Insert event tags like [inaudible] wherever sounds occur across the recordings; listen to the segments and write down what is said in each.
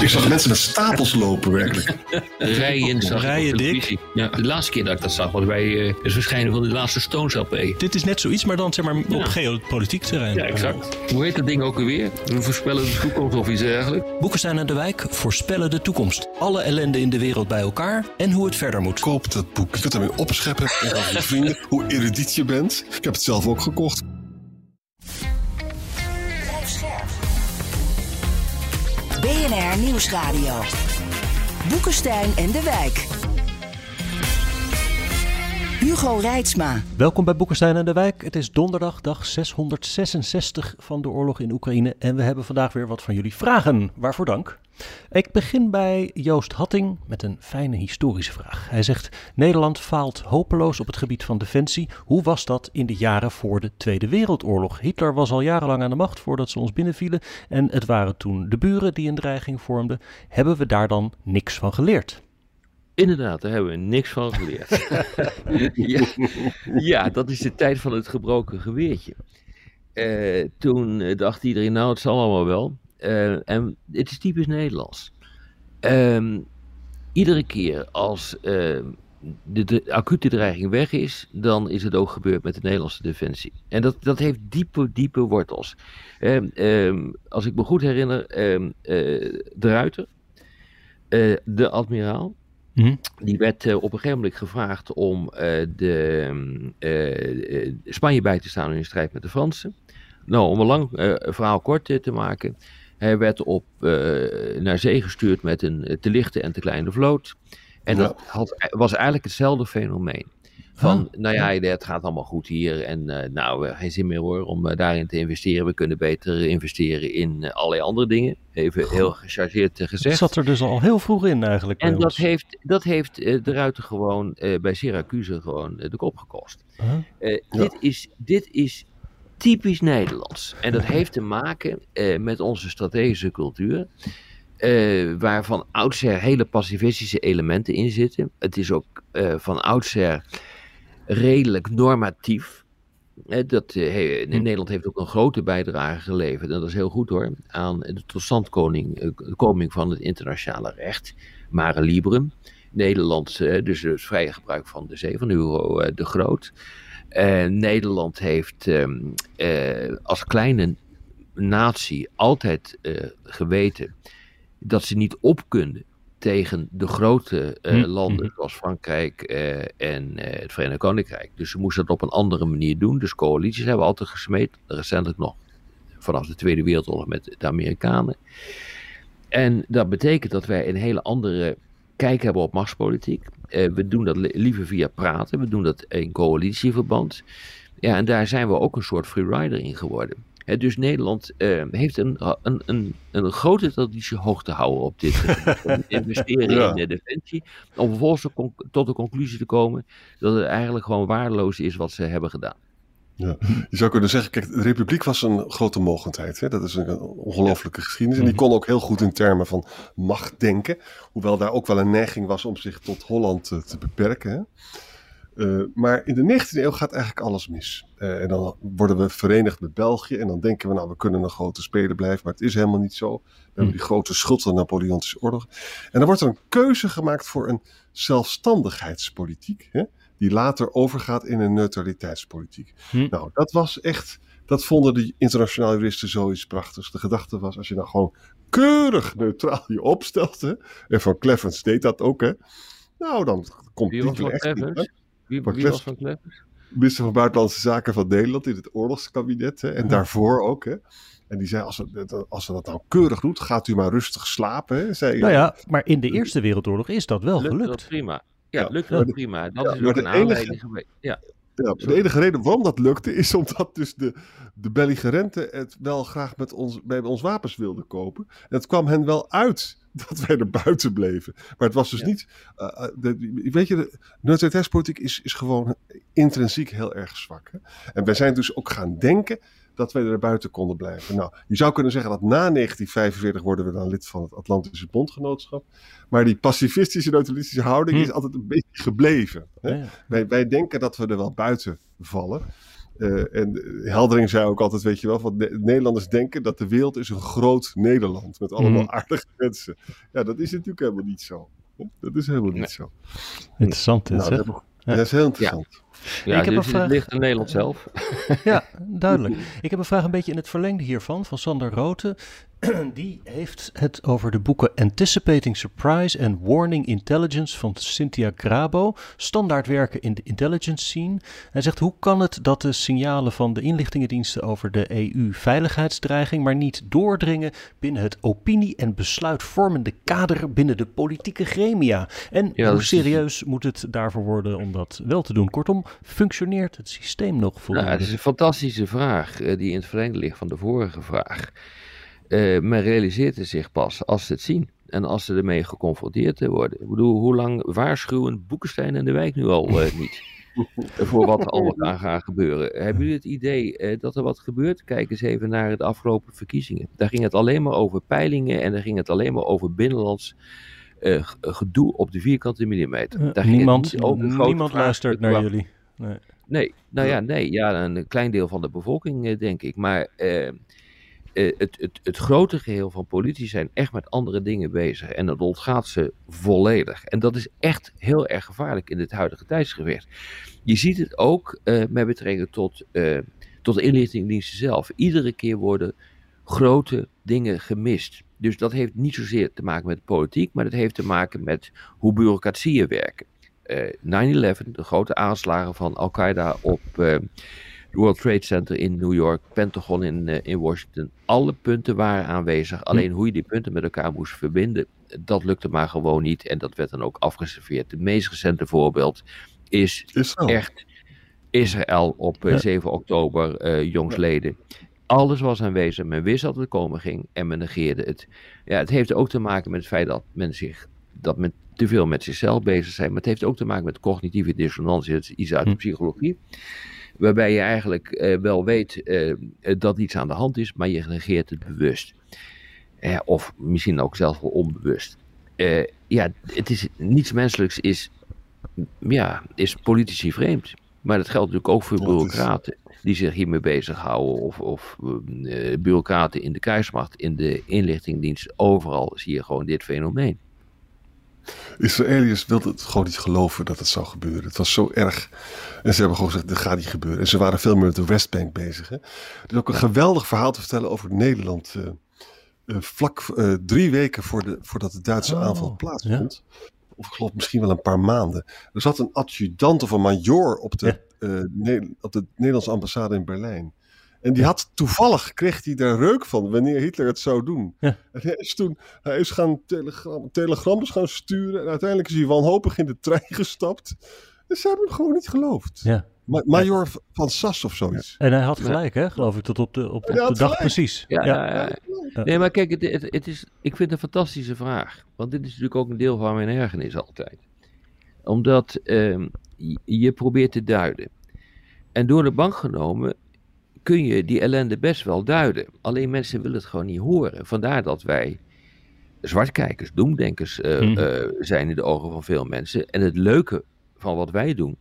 Ik zag mensen met stapels lopen, werkelijk. Rijen, zag Rijen, televisie. Ja, de laatste keer dat ik dat zag was bij eh, het verschijnen van de laatste Stones LP. Dit is net zoiets, maar dan zeg maar op Ja. geopolitiek terrein. Ja, exact. Hoe heet dat ding ook alweer? We voorspellen de toekomst of iets dergelijks. Boekenstein en de Wijk voorspellen de toekomst. Alle ellende in de wereld bij elkaar en hoe het verder moet. Koop dat boek. Je kunt ermee opscheppen. En dan [laughs] je vrienden hoe erudiet je bent. Ik heb het zelf ook gekocht. BNR Nieuwsradio. Boekenstein en de Wijk. Hugo Reitsma. Welkom bij Boekenstein en de Wijk. Het is donderdag, dag 666 van de oorlog in Oekraïne. En we hebben vandaag weer wat van jullie vragen. Waarvoor dank. Ik begin bij Joost Hatting met een fijne historische vraag. Hij zegt: Nederland faalt hopeloos op het gebied van defensie. Hoe was dat in de jaren voor de Tweede Wereldoorlog? Hitler was al jarenlang aan de macht voordat ze ons binnenvielen. En het waren toen de buren die een dreiging vormden. Hebben we daar dan niks van geleerd? Inderdaad, daar hebben we niks van geleerd. [laughs] ja, dat is de tijd van het gebroken geweertje. Eh, toen dacht iedereen, nou, het zal allemaal wel. Eh, en het is typisch Nederlands. Ehm, iedere keer als eh, de, de acute dreiging weg is, dan is het ook gebeurd met de Nederlandse defensie. En dat, dat heeft diepe, diepe wortels. Ehm, ehm, als ik me goed herinner, ehm, eh, de Ruiter, eh, de admiraal, Mhm. die werd op een gegeven moment gevraagd om de, Spanje bij te staan in een strijd met de Fransen. Nou, om een lang verhaal kort te maken. Hij werd op, eh, naar zee gestuurd met een eh, te lichte en te kleine vloot. En Ja. dat had, was eigenlijk hetzelfde fenomeen. Van, nou ja, het gaat allemaal goed hier. En eh, nou, geen zin meer hoor om eh, daarin te investeren. We kunnen beter investeren in eh, allerlei andere dingen. Even heel gechargeerd eh, Het gezegd. zat er dus al heel vroeg in eigenlijk. En dat ons. heeft, dat heeft eh, de Ruiter gewoon eh, bij Syracuse gewoon eh, de kop gekost. Huh? Eh, dit, is, dit is typisch Nederlands. En dat heeft te maken eh, met onze strategische cultuur. eh, waar van oudsher hele pacifistische elementen in zitten. Het is ook eh, van oudsher redelijk normatief. Dat, he- Hm. Nederland heeft ook een grote bijdrage geleverd, en dat is heel goed hoor, aan de totstandkoming koming van het internationale recht, Mare Liberum. Nederland, dus het vrije gebruik van de zee, van Hugo eh, de Groot. Eh, Nederland heeft ehm, eh, als kleine natie altijd eh, geweten dat ze niet op kunnen tegen de grote Hm, landen mhm. zoals Frankrijk en het Verenigd Koninkrijk. Dus ze moesten dat op een andere manier doen. Dus coalities hebben we altijd gesmeed. Recentelijk nog vanaf de Tweede Wereldoorlog met de Amerikanen. En dat betekent dat wij een hele andere kijk hebben op machtspolitiek. Eh, we doen dat li- liever via praten. We doen dat in coalitieverband. Ja, en daar zijn we ook een soort freerider in geworden. Dus Nederland eh, heeft een, een, een, een grote traditie hoog te houden op dit gebied. [laughs] Investeren Ja. in de defensie. Om vervolgens tot de conclusie te komen dat het eigenlijk gewoon waardeloos is wat ze hebben gedaan. Ja. Je zou kunnen zeggen, kijk, de republiek was een grote mogendheid. Hè? Dat is een ongelofelijke geschiedenis. En die kon ook heel goed in termen van macht denken. Hoewel daar ook wel een neiging was om zich tot Holland eh, te beperken. Hè? Eh, maar in de 19e eeuw gaat eigenlijk alles mis. Eh, en dan worden we verenigd met België. En dan denken we, nou, we kunnen een grote speler blijven. Maar het is helemaal niet zo. We hebben die grote schuld van de Napoleontische oorlog. En dan wordt er een keuze gemaakt voor een zelfstandigheidspolitiek. Hè? Die later overgaat in een neutraliteitspolitiek. Hm. Nou, dat was echt. Dat vonden de internationale juristen zoiets prachtigs. De gedachte was, als je nou gewoon keurig neutraal je opstelt. Hè, en Van Clevens deed dat ook, hè. Nou, dan komt Wie was Hitler van echt niet. Wie, Van wie Clef- was van Clevers? Minister van Buitenlandse Zaken van Nederland in het oorlogskabinet. Hè, en daarvoor ook, hè. En die zei, als we, als we dat nou keurig doet, gaat u maar rustig slapen, hè, zei Nou ja, maar in de Eerste Wereldoorlog is dat wel Lukt gelukt. dat prima. Ja, lukt de- prima. Dat ja, is ook de een enige- aanleiding geweest. Ja. Ja, de enige reden waarom dat lukte is omdat dus de, de belligerenten het wel graag met ons, bij ons wapens wilden kopen. En het kwam hen wel uit [laughs] dat wij er buiten bleven. Maar het was dus niet. Uh, de, weet je, de neutraliteitspolitiek is, is gewoon intrinsiek heel erg zwak. Hè? En wij zijn dus ook gaan denken dat wij er buiten konden blijven. Nou, je zou kunnen zeggen dat na 1945 worden we dan lid van het Atlantische Bondgenootschap. Maar die pacifistische, neutralistische houding hm. is altijd een beetje gebleven. Hè? Wij, wij denken dat we er wel buiten vallen. Uh, en Heldering zei ook altijd, weet je wel, van de, Nederlanders denken dat de wereld is een groot Nederland met allemaal mm. aardige mensen. Ja, dat is natuurlijk helemaal niet zo. Dat is helemaal niet zo. Interessant, nou, dat, dat, is heel interessant. Ja. Ja, ik heb een vraag... ligt in Nederland zelf. Ja, [laughs] duidelijk. Ik heb een vraag een beetje in het verlengde hiervan, van Sander Roten. [clears throat] Die heeft het over de boeken Anticipating Surprise en Warning Intelligence van Cynthia Grabo. Standaardwerken in de intelligence scene. Hij zegt, hoe kan het dat de signalen van de inlichtingendiensten over de EU-veiligheidsdreiging maar niet doordringen binnen het opinie- en besluitvormende kader binnen de politieke gremia? En hoe serieus moet het daarvoor worden om dat wel te doen? Kortom, functioneert het systeem nog voldoende? Nou, het is een fantastische vraag eh, die in het verlengde ligt van de vorige vraag. Uh, men realiseert het zich pas als ze het zien. En als ze ermee geconfronteerd worden. Ik bedoel, hoe lang waarschuwen Boekenstein en de wijk nu al uh, niet? [laughs] voor wat er allemaal gaan gebeuren. Hebben jullie het idee uh, dat er wat gebeurt? Kijk eens even naar de afgelopen verkiezingen. Daar ging het alleen maar over peilingen en daar ging het alleen maar over binnenlands gedoe op de vierkante millimeter. Daar niemand niemand luistert naar jullie. Nee. nee. nou ja, nee. Ja, een klein deel van de bevolking, denk ik. Maar uh, het, het, het grote geheel van politici zijn echt met andere dingen bezig. En dat ontgaat ze volledig. En dat is echt heel erg gevaarlijk in dit huidige tijdsgewicht. Je ziet het ook uh, met betrekking tot, uh, tot de inlichtingendiensten zelf. Iedere keer worden grote dingen gemist. Dus dat heeft niet zozeer te maken met politiek, maar dat heeft te maken met hoe bureaucratieën werken. 9-11, de grote aanslagen van Al-Qaeda op World Trade Center in New York, Pentagon in, uh, in Washington. Alle punten waren aanwezig. Alleen hoe je die punten met elkaar moest verbinden, dat lukte maar gewoon niet. En dat werd dan ook afgeserveerd. Het meest recente voorbeeld is Israël. echt Israël op uh, ja. 7 oktober uh, jongsleden. Alles was aanwezig. Men wist dat het komen ging en men negeerde het. Ja, het heeft ook te maken met het feit dat men zich dat men te veel met zichzelf bezig zijn. Maar het heeft ook te maken met cognitieve dissonantie. Dat is iets uit de hm. psychologie. Waarbij je eigenlijk uh, wel weet uh, dat iets aan de hand is, maar je negeert het bewust. Uh, of misschien ook zelfs wel onbewust. ja, het is, niets menselijks is, ja, is politici vreemd. Maar dat geldt natuurlijk ook voor bureaucraten die zich hiermee bezighouden. Of, of bureaucraten in de kruismacht, in de inlichtingdienst. Overal zie je gewoon dit fenomeen. Israëliërs wilden het gewoon niet geloven dat het zou gebeuren. Het was zo erg. En ze hebben gewoon gezegd, dit gaat niet gebeuren. En ze waren veel meer met de Westbank bezig. Hè? Er is ook een geweldig verhaal te vertellen over Nederland. Uh, uh, vlak uh, drie weken voor de, voordat de Duitse oh, aanval plaatsvond. Ja? Of ik geloof misschien wel een paar maanden. Er zat een adjudant of een major op de, ja. op de Nederlandse ambassade in Berlijn. En die had toevallig, kreeg hij daar reuk van wanneer Hitler het zou doen. Ja. En hij is toen, hij is gaan telegram, telegrammen gaan sturen. En uiteindelijk is hij wanhopig in de trein [laughs] gestapt. En ze hebben hem gewoon niet geloofd. Ja. Ma Major van Sas of zoiets. En hij had gelijk, hè, geloof ik, tot op de, op, de, dag precies. Ja, ja. Nee, maar kijk, het, het, het, is, ik vind het een fantastische vraag. Want dit is natuurlijk ook een deel van mijn ergernis altijd. Omdat uh, je probeert te duiden. En door de bank genomen kun je die ellende best wel duiden. Alleen mensen willen het gewoon niet horen. Vandaar dat wij zwartkijkers, doemdenkers uh, uh, zijn in de ogen van veel mensen. En het leuke van wat wij doen,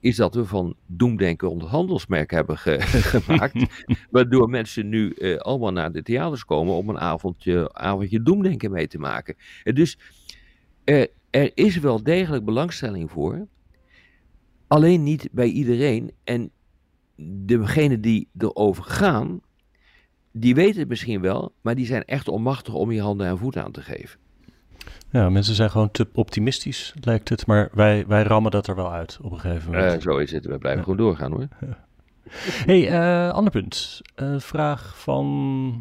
is dat we van doemdenken ons handelsmerk hebben ge [laughs] gemaakt. [laughs] waardoor mensen nu uh, allemaal naar de theaters komen om een avondje, avondje doemdenken mee te maken. En dus er is wel degelijk belangstelling voor. Alleen niet bij iedereen. En degenen die erover gaan, die weten het misschien wel, maar die zijn echt onmachtig om je handen en voeten aan te geven. Ja, mensen zijn gewoon te optimistisch, lijkt het. Maar wij, wij rammen dat er wel uit op een gegeven moment. Uh, zo is het. We blijven gewoon doorgaan hoor. Ja. hey, uh, ander punt. Uh, vraag van,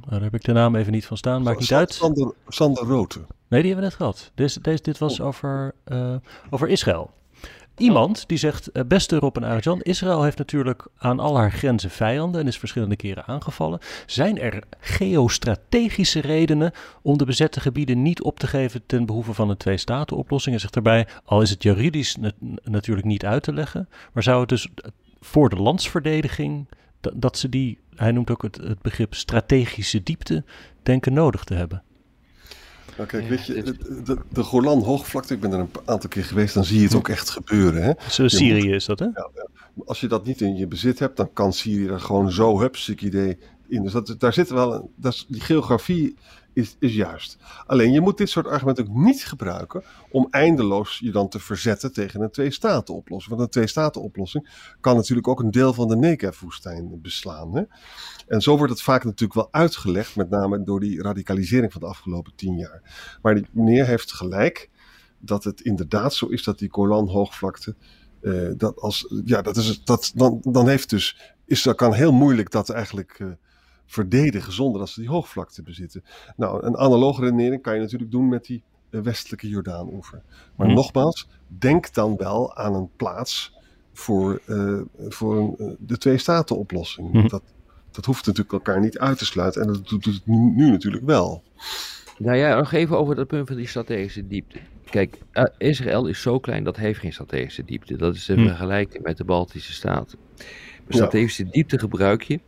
oh, daar heb ik de naam even niet van staan, maakt niet uit. Sander, Sander Roten. Nee, die hebben we net gehad. Deze, deze, dit was oh. over, over Israël. Iemand die zegt, eh, beste Rob en Arjan, Israël heeft natuurlijk aan al haar grenzen vijanden en is verschillende keren aangevallen. Zijn er geostrategische redenen om de bezette gebieden niet op te geven ten behoeve van een twee-staten-oplossing? En zegt daarbij, al is het juridisch natuurlijk niet uit te leggen, maar zou het dus voor de landsverdediging, dat, ze die, hij noemt ook het begrip strategische diepte, denken nodig te hebben? Nou kijk, weet je, de, de Golan hoogvlakte, ik ben er een aantal keer geweest, dan zie je het ook echt gebeuren. Hè? Zo Syrië is dat, hè? Ja, Als je dat niet in je bezit hebt, dan kan Syrië er gewoon zo, hupsik idee, in. Dus dat, daar zit wel, dat is, die geografie is, is juist. Alleen je moet dit soort argumenten ook niet gebruiken om eindeloos je dan te verzetten tegen een twee-staten-oplossing. Want een twee-staten-oplossing kan natuurlijk ook een deel van de Negev-woestijn beslaan. Hè? En zo wordt het vaak natuurlijk wel uitgelegd, met name door die radicalisering van de afgelopen tien jaar. Maar die meneer heeft gelijk dat het inderdaad zo is dat die Golan-hoogvlakte. Uh, dat als, ja, dat is, dat, dan, dan heeft dus, is, dat kan heel moeilijk dat eigenlijk uh, verdedigen zonder dat ze die hoogvlakte bezitten. Nou, een analoge redenering kan je natuurlijk doen met die uh, westelijke Jordaan-oever. Maar hm. nogmaals, denk dan wel aan een plaats voor, voor een, de twee-staten-oplossing. Hm. Dat, dat hoeft natuurlijk elkaar niet uit te sluiten. En dat doet het nu, natuurlijk wel. Nou ja, nog even over dat punt van die strategische diepte. Kijk, Israël is zo klein, dat heeft geen strategische diepte. Dat is te hm. vergelijken met de Baltische Staten. strategische diepte gebruik je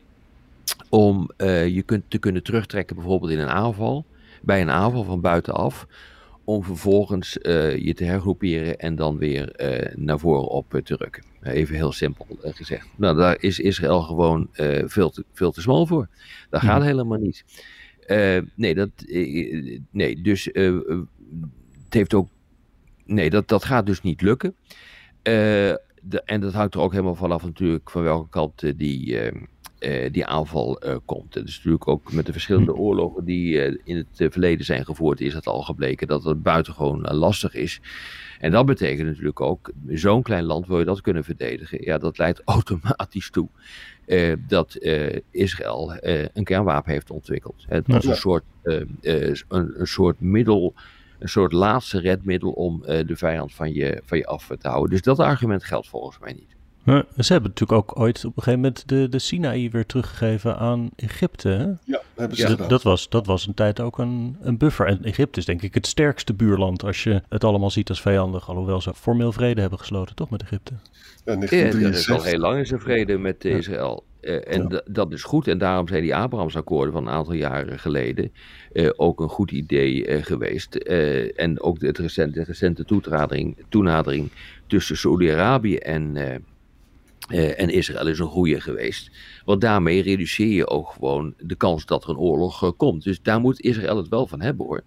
om uh, je kunt, te kunnen terugtrekken bijvoorbeeld in een aanval. Bij een aanval van buitenaf om vervolgens uh, je te hergroeperen en dan weer uh, naar voren op te rukken. Even heel simpel gezegd. Nou, daar is Israël gewoon veel, te, veel te smal voor. Dat gaat mhm. helemaal niet. nee, dat, nee, dus het heeft ook. Nee, dat, dat gaat dus niet lukken. De, en dat hangt er ook helemaal vanaf natuurlijk van welke kant die, uh, die aanval uh, komt. Dus natuurlijk ook met de verschillende hm. oorlogen die uh, in het verleden zijn gevoerd, is het al gebleken dat het buitengewoon lastig is. En dat betekent natuurlijk ook, zo'n klein land wil je dat kunnen verdedigen. Ja, dat leidt [laughs] automatisch toe dat Israël een kernwapen heeft ontwikkeld. Het was een soort, een, een soort middel een soort laatste redmiddel om de vijand van je, van je af te houden. Dus dat argument geldt volgens mij niet ze hebben natuurlijk ook ooit op een gegeven moment de, de Sinaï weer teruggegeven aan Egypte. Hè? Ja, hebben ze gedaan. Dat was, dat was een tijd ook een, een buffer. En Egypte is denk ik het sterkste buurland als je het allemaal ziet als vijandig. Alhoewel ze formeel vrede hebben gesloten, toch, met Egypte? Ja, er is al heel lang is er vrede met Israël. Uh, en dat is goed. En daarom zijn die Abrahamsakkoorden van een aantal jaren geleden uh, ook een goed idee uh, geweest. en ook de, recente, de recente toenadering, toenadering tussen Saudi-Arabië en, uh, en Israël is een goede geweest. Want daarmee reduceer je ook gewoon de kans dat er een oorlog uh, komt. Dus daar moet Israël het wel van hebben hoor.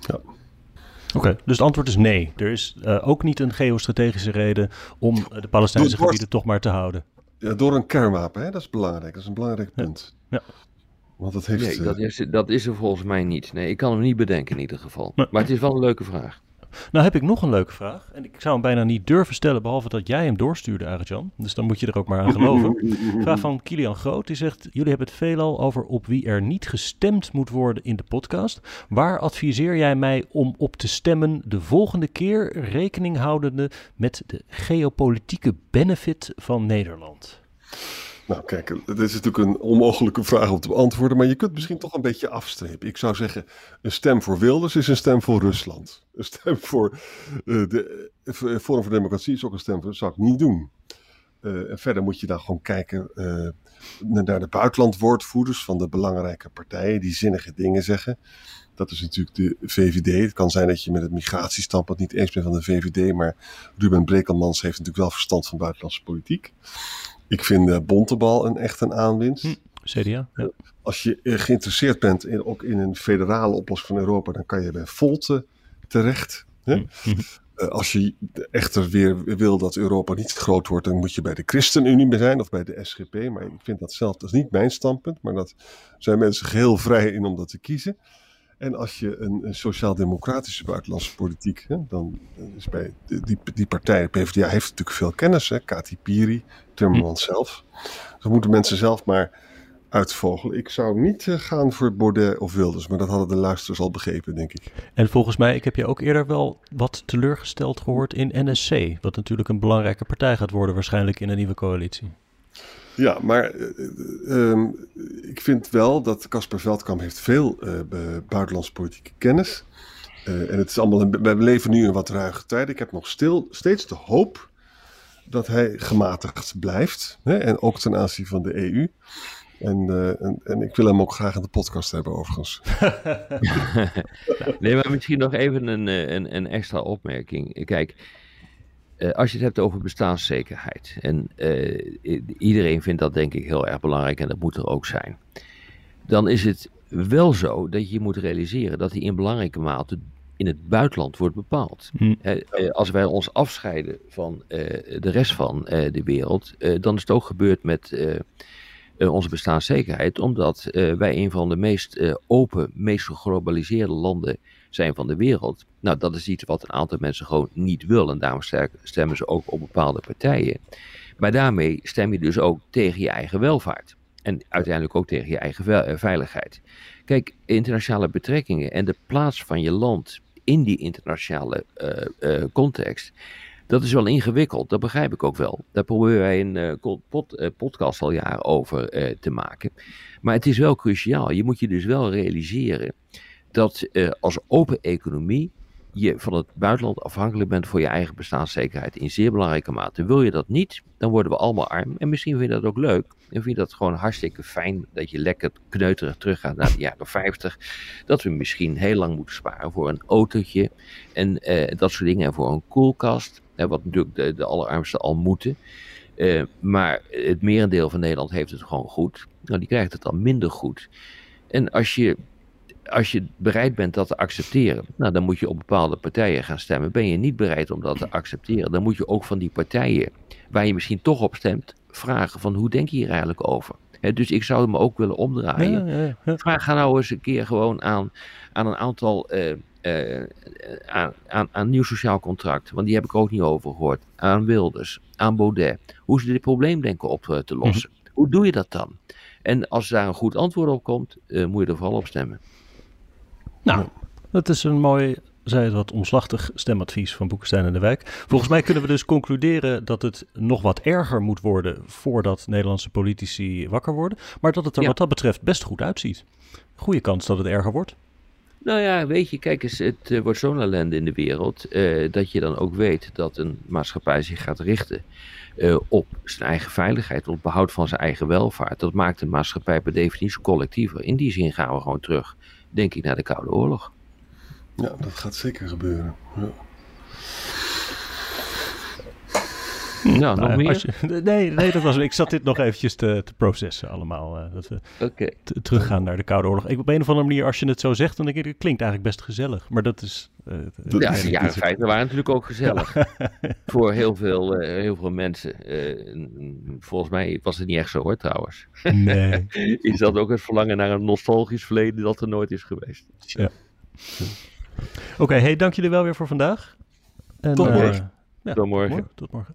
Ja. Oké, dus het antwoord is nee. Er is uh, ook niet een geostrategische reden om de Palestijnse gebieden toch maar te houden. Ja, door een kernwapen, hè? dat is belangrijk. Dat is een belangrijk punt. Ja. ja. Want dat heeft, nee, dat is, dat is er volgens mij niet. Nee, ik kan hem niet bedenken in ieder geval. Maar, maar het is wel een leuke vraag. Nou heb ik nog een leuke vraag. En ik zou hem bijna niet durven stellen, behalve dat jij hem doorstuurde, Arjan. Dus dan moet je er ook maar aan geloven. [laughs] vraag van Kilian Groot, die zegt... Jullie hebben het veelal over op wie er niet gestemd moet worden in de podcast. Waar adviseer jij mij om op te stemmen de volgende keer... rekening houdende met de geopolitieke benefit van Nederland? Nou, kijk, het is natuurlijk een onmogelijke vraag om te beantwoorden, maar je kunt misschien toch een beetje afstrepen. Ik zou zeggen, een stem voor Wilders is een stem voor Rusland. Een stem voor uh, de uh, Forum voor Democratie is ook een stem voor, dat zou ik niet doen. En verder moet je dan gewoon kijken naar de buitenlandwoordvoerders van de belangrijke partijen die zinnige dingen zeggen. Dat is natuurlijk de VVD. Het kan zijn dat je met het migratiestandpunt niet eens bent van de VVD, maar Ruben Brekelmans heeft natuurlijk wel verstand van buitenlandse politiek. Ik vind uh, Bontebal een echt een aanwinst. Hm, CDA, ja. Als je uh, geïnteresseerd bent in, ook in een federale oplossing van Europa, dan kan je bij Volte terecht. Hè? Hm, hm. Uh, als je echter weer wil dat Europa niet groot wordt, dan moet je bij de ChristenUnie zijn of bij de SGP. Maar ik vind dat zelf, dat is niet mijn standpunt, maar dat zijn mensen geheel vrij in om dat te kiezen. En als je een, een sociaal-democratische buitenlandse politiek, hè, dan is bij die, die partij, PvdA, heeft natuurlijk veel kennis. Hè, Kati Piri, Timmermans hm. zelf. Dus moeten mensen zelf maar uitvogelen. Ik zou niet uh, gaan voor Baudet of Wilders, maar dat hadden de luisteraars al begrepen, denk ik. En volgens mij, ik heb je ook eerder wel wat teleurgesteld gehoord in NSC, wat natuurlijk een belangrijke partij gaat worden waarschijnlijk in een nieuwe coalitie. Ja, maar uh, um, ik vind wel dat Casper Veldkamp heeft veel uh, buitenlandse politieke kennis. en het is allemaal een, we leven nu in wat ruige tijd. Ik heb nog stil, steeds de hoop dat hij gematigd blijft. Hè? En ook ten aanzien van de EU. En, uh, en, en, ik wil hem ook graag in de podcast hebben, overigens. [laughs] [laughs] nee, maar misschien nog even een, een, een extra opmerking. Kijk, uh, als je het hebt over bestaanszekerheid. En uh, iedereen vindt dat denk ik heel erg belangrijk en dat moet er ook zijn. Dan is het wel zo dat je moet realiseren dat die in belangrijke mate in het buitenland wordt bepaald. Hm. als wij ons afscheiden van de rest van de wereld, dan is het ook gebeurd met onze bestaanszekerheid, omdat wij een van de meest open, meest geglobaliseerde landen zijn van de wereld. Nou, dat is iets wat een aantal mensen gewoon niet willen. En daarom stemmen ze ook op bepaalde partijen. Maar daarmee stem je dus ook tegen je eigen welvaart. En uiteindelijk ook tegen je eigen veiligheid. Kijk, internationale betrekkingen en de plaats van je land in die internationale context. Dat is wel ingewikkeld, dat begrijp ik ook wel. Daar proberen wij een uh, pod, podcast al jaren over te maken. Maar het is wel cruciaal. Je moet je dus wel realiseren dat als open economie je van het buitenland afhankelijk bent voor je eigen bestaanszekerheid in zeer belangrijke mate. Wil je dat niet, dan worden we allemaal arm. En misschien vind je dat ook leuk. En vind je dat gewoon hartstikke fijn dat je lekker kneuterig teruggaat naar de jaren 50. Dat we misschien heel lang moeten sparen voor een autootje en eh, dat soort dingen. En voor een koelkast, wat natuurlijk de, de allerarmsten al moeten. Uh, maar het merendeel van Nederland heeft het gewoon goed. Nou, die krijgt het dan minder goed. En als je als je bereid bent dat te accepteren, nou, dan moet je op bepaalde partijen gaan stemmen. Ben je niet bereid om dat te accepteren, dan moet je ook van die partijen, waar je misschien toch op stemt, vragen van hoe denk je hier eigenlijk over? dus ik zou me ook willen omdraaien. Ja, ja, Vraag ga nou eens een keer gewoon aan, aan een aantal, uh, uh, aan, aan, aan nieuw sociaal contract, want die heb ik ook niet over gehoord. Aan Wilders, aan Baudet. Hoe ze dit probleem denken op te lossen. Mm -hmm. Hoe doe je dat dan? En als daar een goed antwoord op komt, moet je er vooral op stemmen. Nou, dat is een mooi, zei wat omslachtig stemadvies van Boekenstein en de Wijk. Volgens mij kunnen we dus concluderen dat het nog wat erger moet worden voordat Nederlandse politici wakker worden. Maar dat het er ja. wat dat betreft best goed uitziet. Goede kans dat het erger wordt. Nou ja, weet je, kijk eens, het uh, wordt zo'n ellende in de wereld uh, dat je dan ook weet dat een maatschappij zich gaat richten uh, op zijn eigen veiligheid, op behoud van zijn eigen welvaart. Dat maakt de maatschappij per definitie collectiever. In die zin gaan we gewoon terug denk ik, naar de Koude Oorlog. Ja, dat gaat zeker gebeuren. Ja. [laughs] Nou, nog meer? Je, [laughs] nee, nee, dat was, ik zat dit nog eventjes te, te processen allemaal. Uh, dat we okay. teruggaan naar de Koude Oorlog. Ik, op een of andere manier, als je het zo zegt, dan denk ik, het klinkt eigenlijk best gezellig. Maar dat is... Uh, ja, de jaren 50 waren natuurlijk ook gezellig. [laughs] voor heel veel, uh, heel veel mensen. volgens mij was het niet echt zo hoor, trouwens. Nee. is dat ook het verlangen naar een nostalgisch verleden dat er nooit is geweest. Ja. Oké, okay, hey, dank jullie wel weer voor vandaag. En, Tot morgen. Ja, tot morgen. Tot morgen.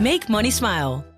Make money smile.